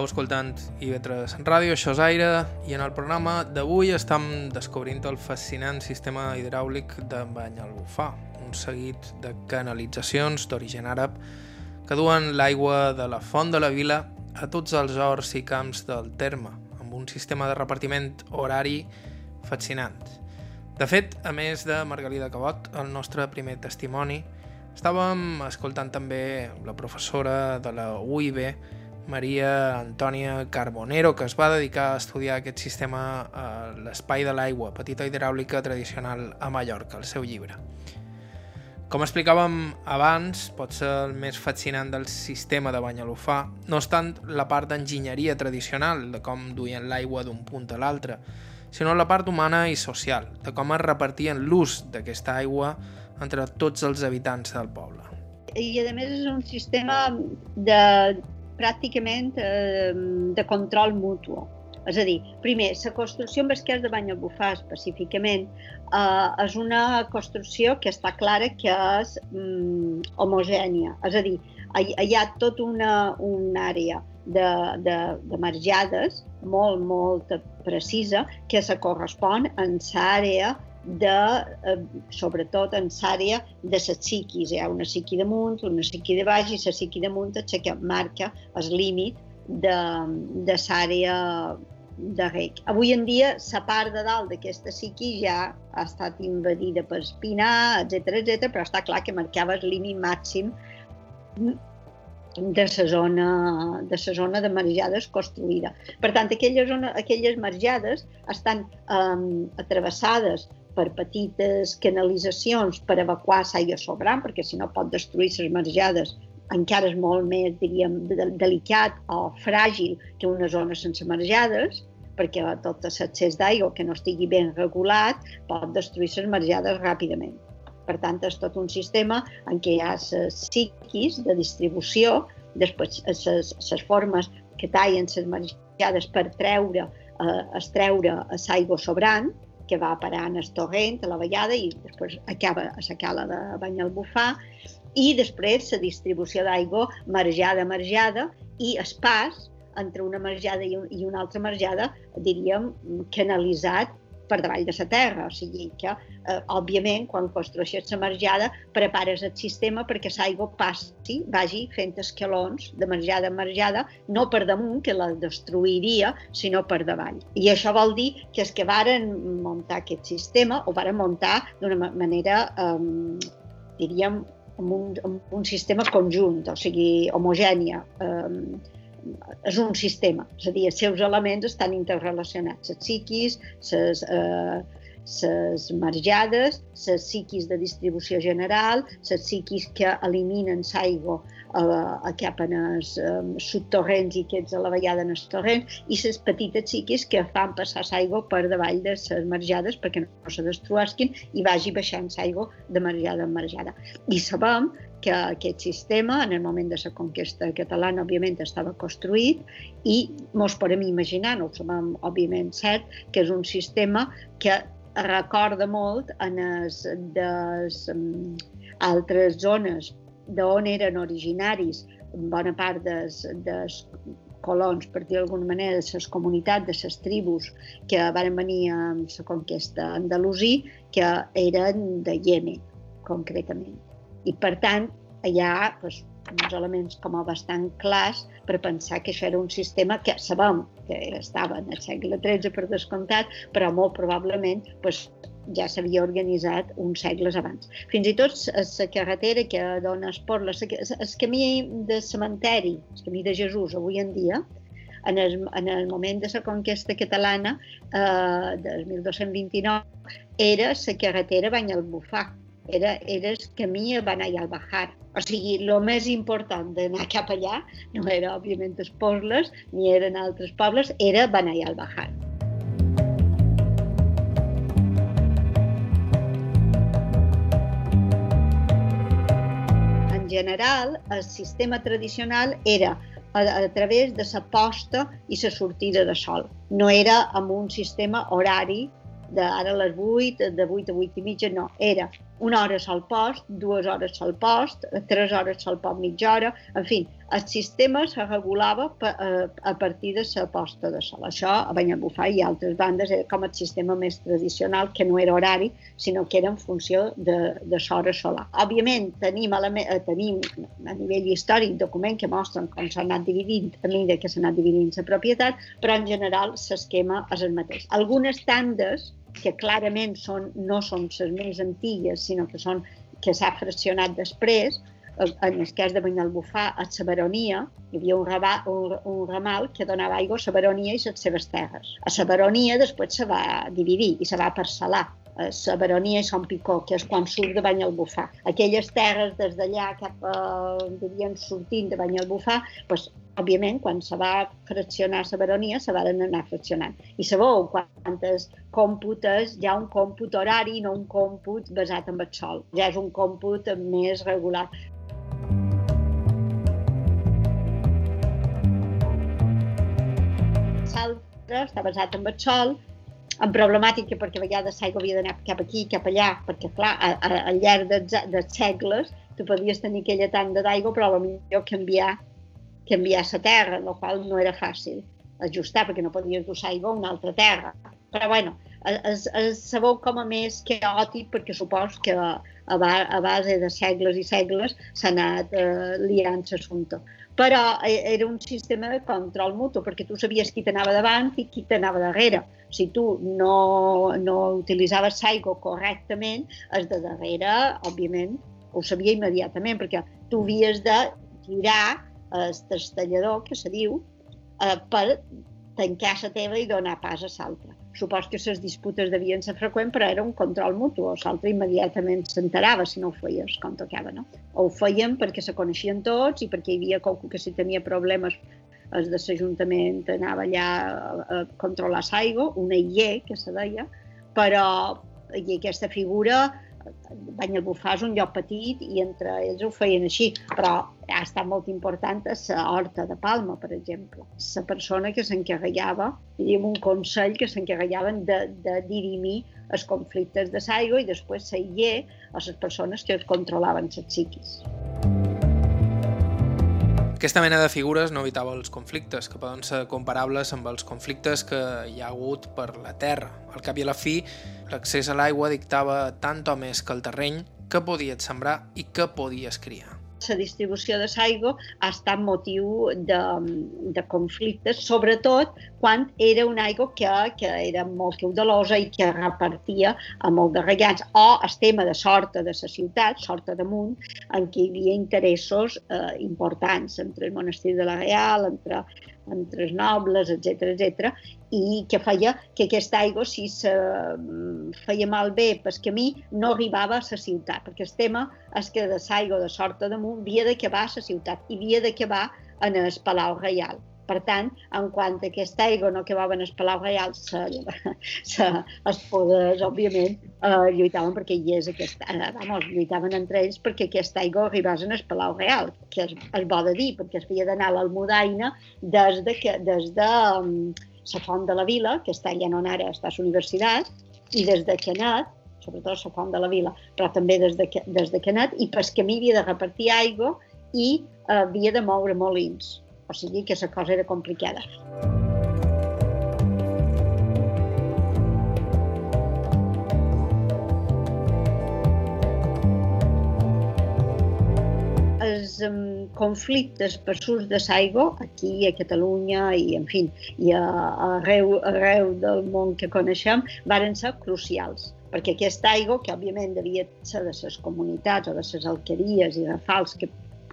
Escoltant IB3 Ràdio, això és Aire, i en el programa d'avui estem descobrint el fascinant sistema hidràulic de Banyalbufar, un seguit de canalitzacions d'origen àrab que duen l'aigua de la font de la vila a tots els horts i camps del terme, amb un sistema de repartiment horari fascinant. De fet, a més de Margalida Cabot, el nostre primer testimoni, estàvem escoltant també la professora de la UIB, Maria Antònia Carbonero, que es va dedicar a estudiar aquest sistema a l'espai de l'aigua, petita hidràulica tradicional a Mallorca, el seu llibre. Com explicàvem abans, pot ser el més fascinant del sistema de Banyalufà, no és tant la part d'enginyeria tradicional, de com duien l'aigua d'un punt a l'altre, sinó la part humana i social, de com es repartien l'ús d'aquesta aigua entre tots els habitants del poble. I a més és un sistema de pràcticament eh, de control mutu. És a dir, primer, la construcció amb esquers de Banyalbufar específicament eh, és una construcció que està clara que és mm, homogènia. És a dir, hi ha tota una, una àrea de, de, de marjades molt, molt precisa que se correspon en l'àrea de, eh, sobretot en l'àrea de les psiquis. Hi ha una psiqui damunt, una psiqui de baix i la psiqui damunt és la que marca el límit de, de l'àrea de rec. Avui en dia, la part de dalt d'aquesta psiqui ja ha estat invadida per espinar, etc etc, però està clar que marcava el límit màxim de la zona de la zona de marjades construïda. Per tant, aquelles, zona, aquelles marjades estan um, atravessades per petites canalitzacions per evacuar l'aigua sobrant, perquè si no pot destruir les marjades encara és molt més, diríem, delicat o fràgil que una zona sense marjades, perquè tot l'accés d'aigua que no estigui ben regulat pot destruir les marjades ràpidament. Per tant, és tot un sistema en què hi ha les psiquis de distribució després les formes que tallen les marjades per treure, eh, estreure l'aigua sobrant, que va parar en el torrent, a la vallada, i després acaba a la cala de Banyalbufar, i després la distribució d'aigua marjada, marjada, i el pas entre una marjada i, un, i una altra marjada, diríem, canalitzat per davall de la terra. O sigui que, eh, òbviament, quan construeixes la marjada, prepares el sistema perquè l'aigua passi, vagi fent escalons de marjada en marjada, no per damunt, que la destruiria, sinó per davall. I això vol dir que els que varen muntar aquest sistema ho varen muntar d'una manera, eh, diríem, amb un, amb un sistema conjunt, o sigui, homogènia. Eh, és un sistema, és a dir, els seus elements estan interrelacionats, les psiquis, les, eh, les marjades, les psiquis de distribució general, les psiquis que eliminen l'aigua eh, cap en els eh, subtorrents i aquests a la vallada en els torrents, i les petites xiquis que fan passar l'aigua per davall de les marjades perquè no se destruasquin i vagi baixant l'aigua de marjada en marjada. I sabem que aquest sistema, en el moment de la conquesta catalana, òbviament estava construït i mos podem imaginar, no ho sabem òbviament cert, que és un sistema que recorda molt en les des, um, altres zones d'on eren originaris bona part dels, des colons, per dir d'alguna manera, de les comunitats, de les tribus que van venir amb la conquesta andalusí, que eren de Yemen, concretament. I, per tant, hi ha doncs, uns elements com a bastant clars per pensar que això era un sistema que sabem que estava en el segle XIII per descomptat, però molt probablement doncs, ja s'havia organitzat uns segles abans. Fins i tot la carretera que dona Esporla, el camí de cementeri, el camí de Jesús avui en dia, en el, en el moment de la conquesta catalana eh, del 1229, era la carretera Banyalbufar, era, el camí a Banai al Bajar. O sigui, el més important d'anar cap allà no era, òbviament, Esporles, ni eren altres pobles, era Banai al Bajar. general, el sistema tradicional era a, a través de la posta i la sortida de sol. No era amb un sistema horari de ara a les 8, de 8 a 8 i mitja, no. Era una hora sol post, dues hores sol post, tres hores sol pot mitja hora, en fi, el sistema se regulava eh, a partir de la posta de sol. Això a Banyabufar i altres bandes era com el sistema més tradicional, que no era horari, sinó que era en funció de, de l'hora solar. Òbviament, tenim, eh, tenim a nivell històric documents que mostren com s'ha anat dividint, a mesura que s'ha anat dividint la propietat, però en general l'esquema és el mateix. Algunes tandes que clarament són, no són les més antigues, sinó que són que s'ha fraccionat després, en el cas de Banyalbufar, a la baronia, hi havia un, rabà, un, un ramal que donava aigua a la baronia i les seves terres. A la baronia després se va dividir i se va parcel·lar la baronia i Son Picó, que és quan surt de Banyalbufar. Aquelles terres des d'allà cap a, dirien, sortint de Banyalbufar, doncs, òbviament, quan se va fraccionar la baronia, se van anar fraccionant. I sabeu quantes còmputes, hi ha un còmput horari, no un còmput basat en el sol. Ja és un còmput més regular. L'altre està basat en el sol, en problemàtica perquè a vegades l'aigua havia d'anar cap aquí, cap allà, perquè clar, a, a, al llarg dels, dels segles tu podies tenir aquella tanda d'aigua, però potser canviar, canviar la terra, el qual no era fàcil ajustar, perquè no podies dur aigua a una altra terra. Però bueno, és, és sabeu com a més caòtic, perquè supos que a, a base de segles i segles s'ha anat eh, liant l'assumpte però eh, era un sistema de control mutu, perquè tu sabies qui t'anava davant i qui t'anava darrere. Si tu no, no utilitzaves l'aigua correctament, els de darrere, òbviament, ho sabia immediatament, perquè tu havies de tirar el trastellador, que se diu, eh, per tancar la teva i donar pas a l'altra supos que les disputes devien ser freqüents, però era un control mutu, l'altre immediatament s'enterava si no ho feies com tocava, no? O ho feien perquè se coneixien tots i perquè hi havia qualcú que si tenia problemes el de l'Ajuntament anava allà a, controlar l'aigua, una IE, que se deia, però i aquesta figura Banyalbufar és un lloc petit i entre ells ho feien així, però ha estat molt important a la Horta de Palma, per exemple. La persona que s'encarregava, diríem un consell que s'encarregaven de, de dirimir els conflictes de l'aigua i després seguir a les persones que controlaven les psiquis. Aquesta mena de figures no evitava els conflictes, que poden ser comparables amb els conflictes que hi ha hagut per la terra. Al cap i a la fi, l'accés a l'aigua dictava tant o més que el terreny, què podies sembrar i què podies criar la distribució de l'aigua ha estat motiu de, de conflictes, sobretot quan era una aigua que, que era molt caudalosa i que repartia a molt de regants, o el tema de sorta de la ciutat, sorta damunt, en què hi havia interessos eh, importants entre el monestir de la Real, entre entre els nobles, etc etc, i que feia que aquesta aigua, si se mm, feia malbé pel camí, no arribava a la ciutat, perquè el tema és que de l'aigua de Sorta damunt havia quedar a la ciutat i havia quedar en el Palau Reial. Per tant, en quant a aquesta aigua no quedava en el Palau Reial, se, se, els poders, òbviament, eh, lluitaven perquè hi és aquesta... Eh, vamos, lluitaven entre ells perquè aquesta aigua arribés en el Palau Real, que és, és bo de dir, perquè es havia d'anar a l'Almudaina des de, que, des de um, la font de la vila, que està allà on ara està la universitat, i des de Canet, sobretot la font de la vila, però també des de, des de Canet, i pel camí havia de repartir aigua i eh, havia de moure molins o sigui que la cosa era complicada. els conflictes per l'ús de l'aigua, aquí a Catalunya i, en fi, i a, arreu, arreu del món que coneixem, varen ser crucials perquè aquesta aigua, que òbviament devia ser de les comunitats o de les alqueries i rafals que,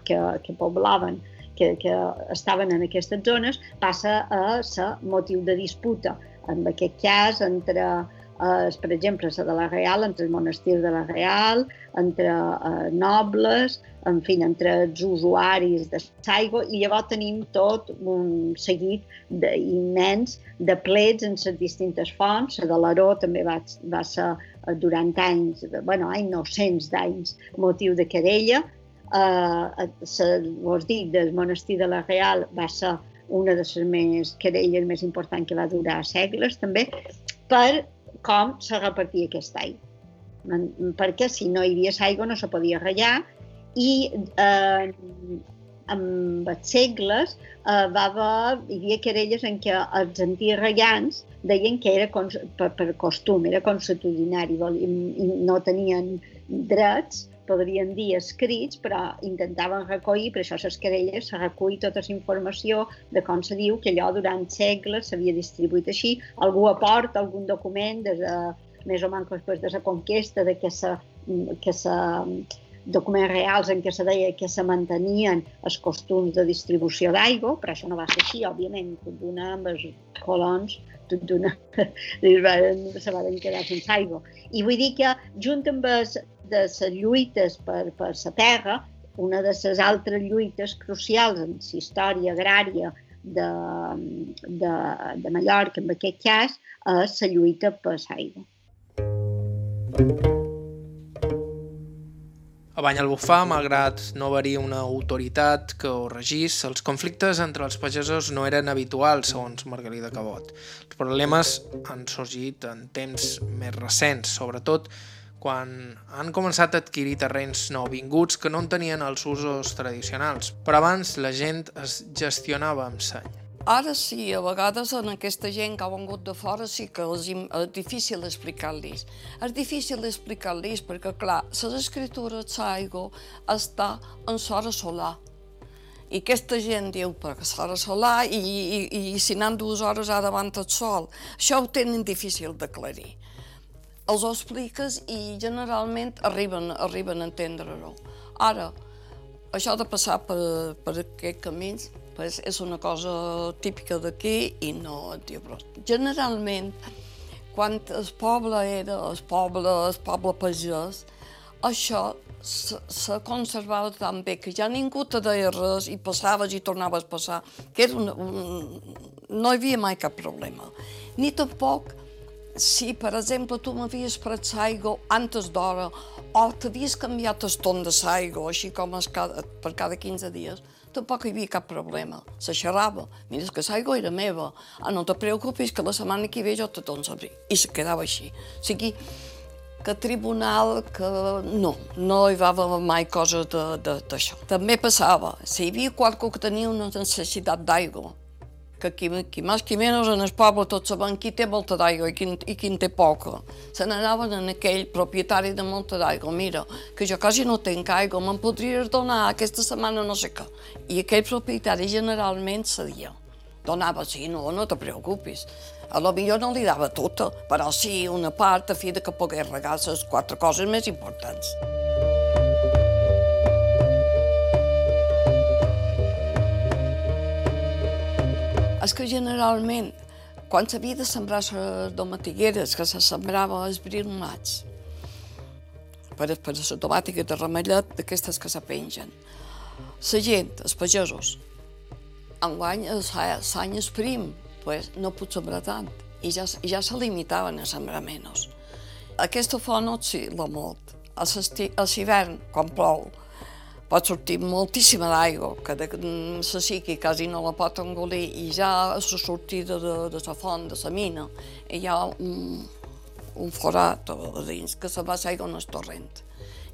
que, que poblaven que, que estaven en aquestes zones passa a ser motiu de disputa. En aquest cas, entre, eh, per exemple, la de la Real, entre el monestir de la Real, entre eh, nobles, en fi, entre els usuaris de l'aigua, i llavors tenim tot un seguit immens de plets en les distintes fonts. La de l'Aró també va, va ser eh, durant anys, bueno, anys, 900 d'anys, motiu de querella, eh, vos dic, del monestir de la Real va ser una de les més querelles més importants que va durar segles també, per com se repartia aquesta aigua. Perquè si no hi havia aigua no se podia ratllar i eh, amb els segles eh, va haver, hi havia querelles en què els antics regants deien que era per, per costum, era consuetudinari, i no tenien drets podrien dir escrits, però intentaven recollir, per això les querelles, se recull tota la informació de com se diu que allò durant segles s'havia distribuït així. Algú aporta algun document des de, més o menys després de la conquesta, de que se, que se documents reals en què se deia que se mantenien els costums de distribució d'aigua, però això no va ser així, òbviament, tot d'una amb els colons, tot d'una se van quedar sense aigua. I vull dir que, junt amb els, de les lluites per, per la terra, una de les altres lluites crucials en la història agrària de, de, de Mallorca, en aquest cas, és la lluita per l'aigua. A Banyalbufar, malgrat no haver-hi una autoritat que ho regís, els conflictes entre els pagesos no eren habituals, segons Margalida Cabot. Els problemes han sorgit en temps més recents, sobretot quan han començat a adquirir terrenys nouvinguts que no en tenien els usos tradicionals. Però abans la gent es gestionava amb seny. Ara sí, a vegades en aquesta gent que ha vengut de fora sí que és, difícil explicar-los. És difícil explicar-los perquè, clar, les escritures d'aigua està en sora solar. I aquesta gent diu, perquè s'ha solar i, i, i si anem dues hores ha davant el sol. Això ho tenen difícil d'aclarir. Els ho expliques i generalment arriben, arriben a entendre-ho. Ara, això de passar per, per aquest camins pues és una cosa típica d'aquí i no però generalment quan el poble era el poble, el poble pagès, això se conservava tan bé que ja ningú te deia res i passaves i tornaves a passar, que era una, un, no hi havia mai cap problema. Ni tampoc si, per exemple, tu m'havies pres l'aigua antes d'hora o t'havies canviat el ton de l'aigua, així com es cada, per cada 15 dies, tampoc hi havia cap problema. Se xerrava. Mira, que l'aigua era meva. Ah, no te preocupis, que la setmana que ve jo te dono sabrí. I se quedava així. O sigui, que tribunal, que no, no hi va haver mai cosa d'això. També passava, si hi havia qualcú que tenia una necessitat d'aigua, que qui, qui més qui menys en el poble tots saben qui té molta d'aigua i, quin, i quin té poca. Se n'anaven en aquell propietari de molta d'aigua, mira, que jo quasi no tinc aigua, me'n podries donar aquesta setmana no sé què. I aquell propietari generalment cedia. Donava, sí, no, no te preocupis. A lo millor no li dava tota, però sí una part a fi de que pogués regar les quatre coses més importants. És que generalment, quan s'havia de sembrar les domatigueres, que se sembrava els bril maig, per, per les automàtiques de remellet, d'aquestes que se pengen, la gent, els pagesos, enguany l'any és prim, pues no pot sembrar tant, i ja, ja se limitaven a sembrar menys. Aquesta font oscil·la molt. A l'hivern, quan plou, pot sortir moltíssima d'aigua, que de la siqui quasi no la pot engolir, i ja a la sortida de, de la font, de la mina, hi ha un, un forat a dins que se va l'aigua en el torrent.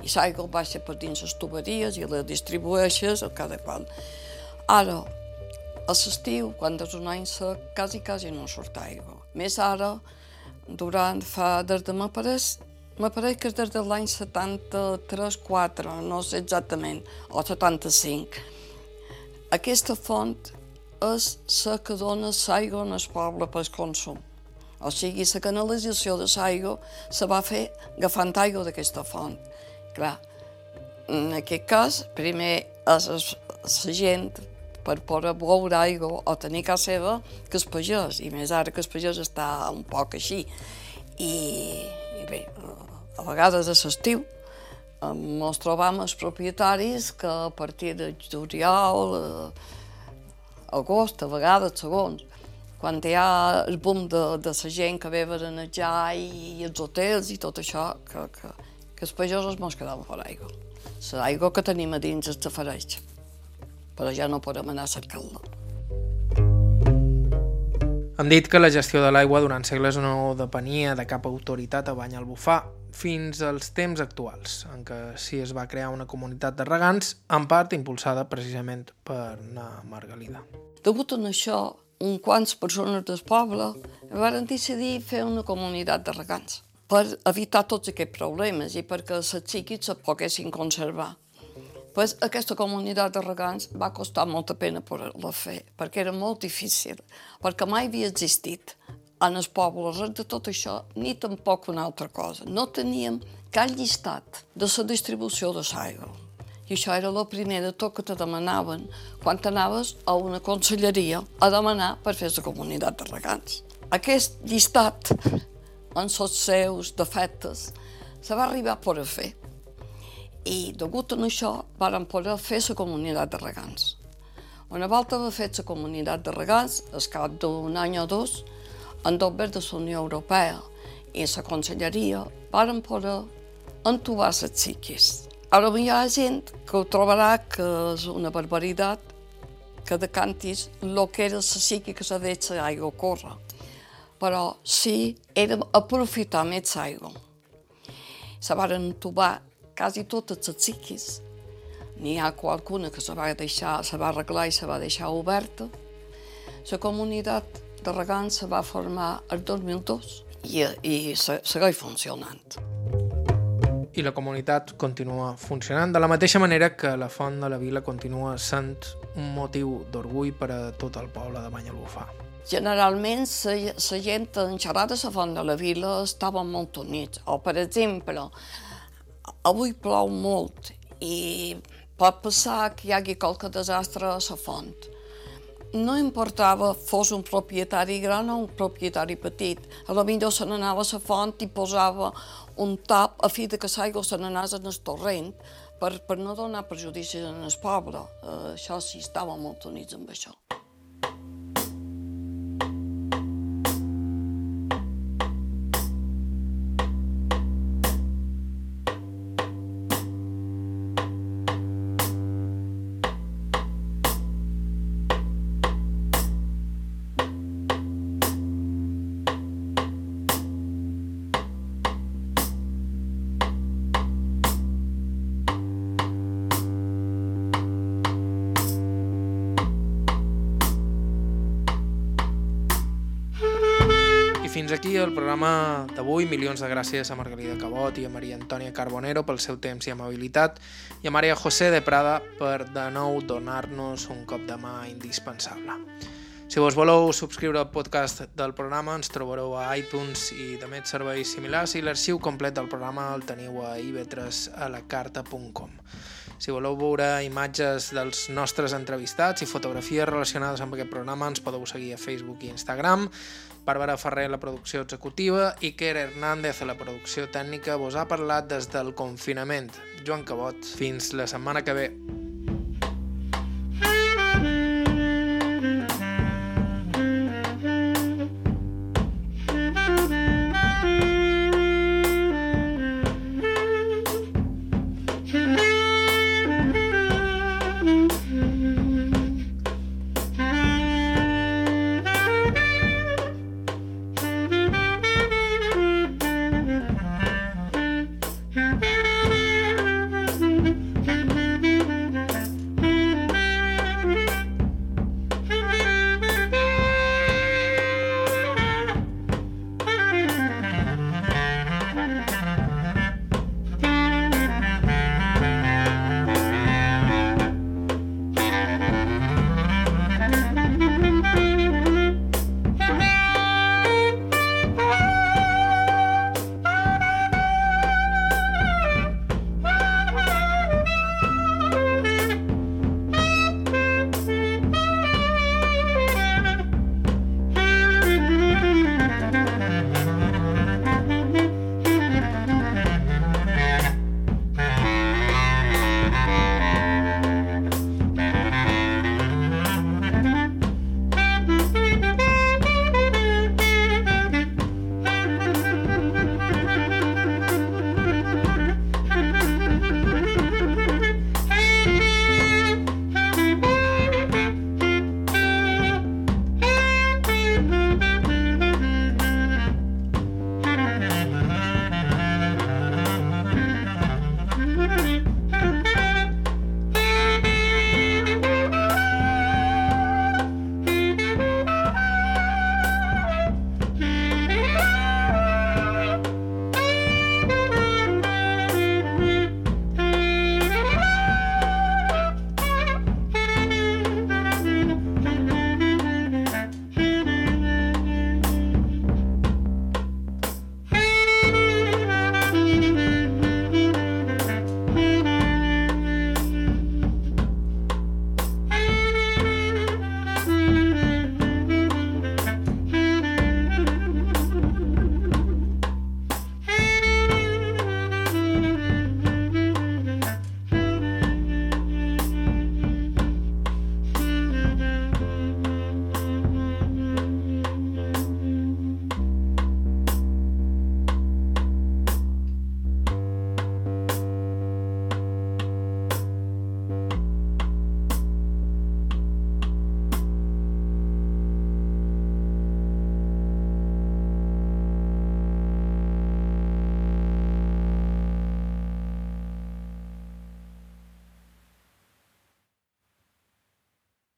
I l'aigua baixa per dins les tuberies i la distribueixes a cada qual. Ara, a l'estiu, quan és un any sec, quasi, quasi no surt aigua. Més ara, durant fa, des de m'apareix, M'apareix que és des de l'any 73-4, no sé exactament, o 75. Aquesta font és la que dona l'aigua el poble per consum. O sigui, la canalització de l'aigua se va fer agafant aigua d'aquesta font. Clar, en aquest cas, primer és la gent per poder beure aigua o tenir casa seva que es pagès, i més ara que el pagès està un poc així. I bé, a vegades a l'estiu ens trobam els propietaris que a partir de juliol, eh, agost, a vegades segons, quan hi ha el boom de, de la gent que ve a berenejar i, els hotels i tot això, que, que, que els pagesos mos quedaven fora aigua. L'aigua que tenim a dins es desapareix, però ja no podem anar a cercar-la. Hem dit que la gestió de l'aigua durant segles no depenia de cap autoritat a Banyalbufar, fins als temps actuals, en què sí es va crear una comunitat de regants, en part impulsada precisament per na Margalida. Degut a això, un quants persones del poble van decidir fer una comunitat de regants per evitar tots aquests problemes i perquè les xiquits se poguessin conservar pues aquesta comunitat de regants va costar molta pena poder-la fer, perquè era molt difícil, perquè mai havia existit en els pobles res de tot això, ni tampoc una altra cosa. No teníem cap llistat de la distribució de l'aigua. I això era el primer de tot que te demanaven quan anaves a una conselleria a demanar per fer la comunitat de regants. Aquest llistat, en els seus defectes, se va arribar a poder fer i degut a això varen poder fer la comunitat de regants. Una volta haver fet la comunitat de regants, al cap d'un any o dos, en dos de la Unió Europea i la Conselleria varen poder entubar les xiquis. Ara hi ha gent que ho trobarà que és una barbaritat que decantis el que era la xiqui que s'ha deixat l'aigua córrer. Però sí, era aprofitar més aigua. Se varen entubar quasi totes les xiquis. N'hi ha qualcuna que se va deixar, se va arreglar i se va deixar oberta. La comunitat de regants se va formar el 2002 i, i segueix funcionant. I la comunitat continua funcionant de la mateixa manera que la font de la vila continua sent un motiu d'orgull per a tot el poble de Banyalbufar. Generalment, la gent en xerrar de la font de la vila estava molt units. O, per exemple, avui plou molt i pot passar que hi hagi qualque desastre a la font. No importava fos un propietari gran o un propietari petit. A la millor se n'anava a la font i posava un tap a fi de que l'aigua se n'anés en el torrent per, per no donar perjudicis en el poble. Uh, això sí, estava molt units amb això. El programa d'avui. Milions de gràcies a Margalida Cabot i a Maria Antònia Carbonero pel seu temps i amabilitat i a Maria José de Prada per de nou donar-nos un cop de mà indispensable. Si vos voleu subscriure al podcast del programa ens trobareu a iTunes i de més serveis similars i l'arxiu complet del programa el teniu a ib3alacarta.com. Si voleu veure imatges dels nostres entrevistats i fotografies relacionades amb aquest programa, ens podeu seguir a Facebook i Instagram. Bàrbara Ferrer, la producció executiva, Iker Hernández, a la producció tècnica, vos ha parlat des del confinament. Joan Cabot, fins la setmana que ve.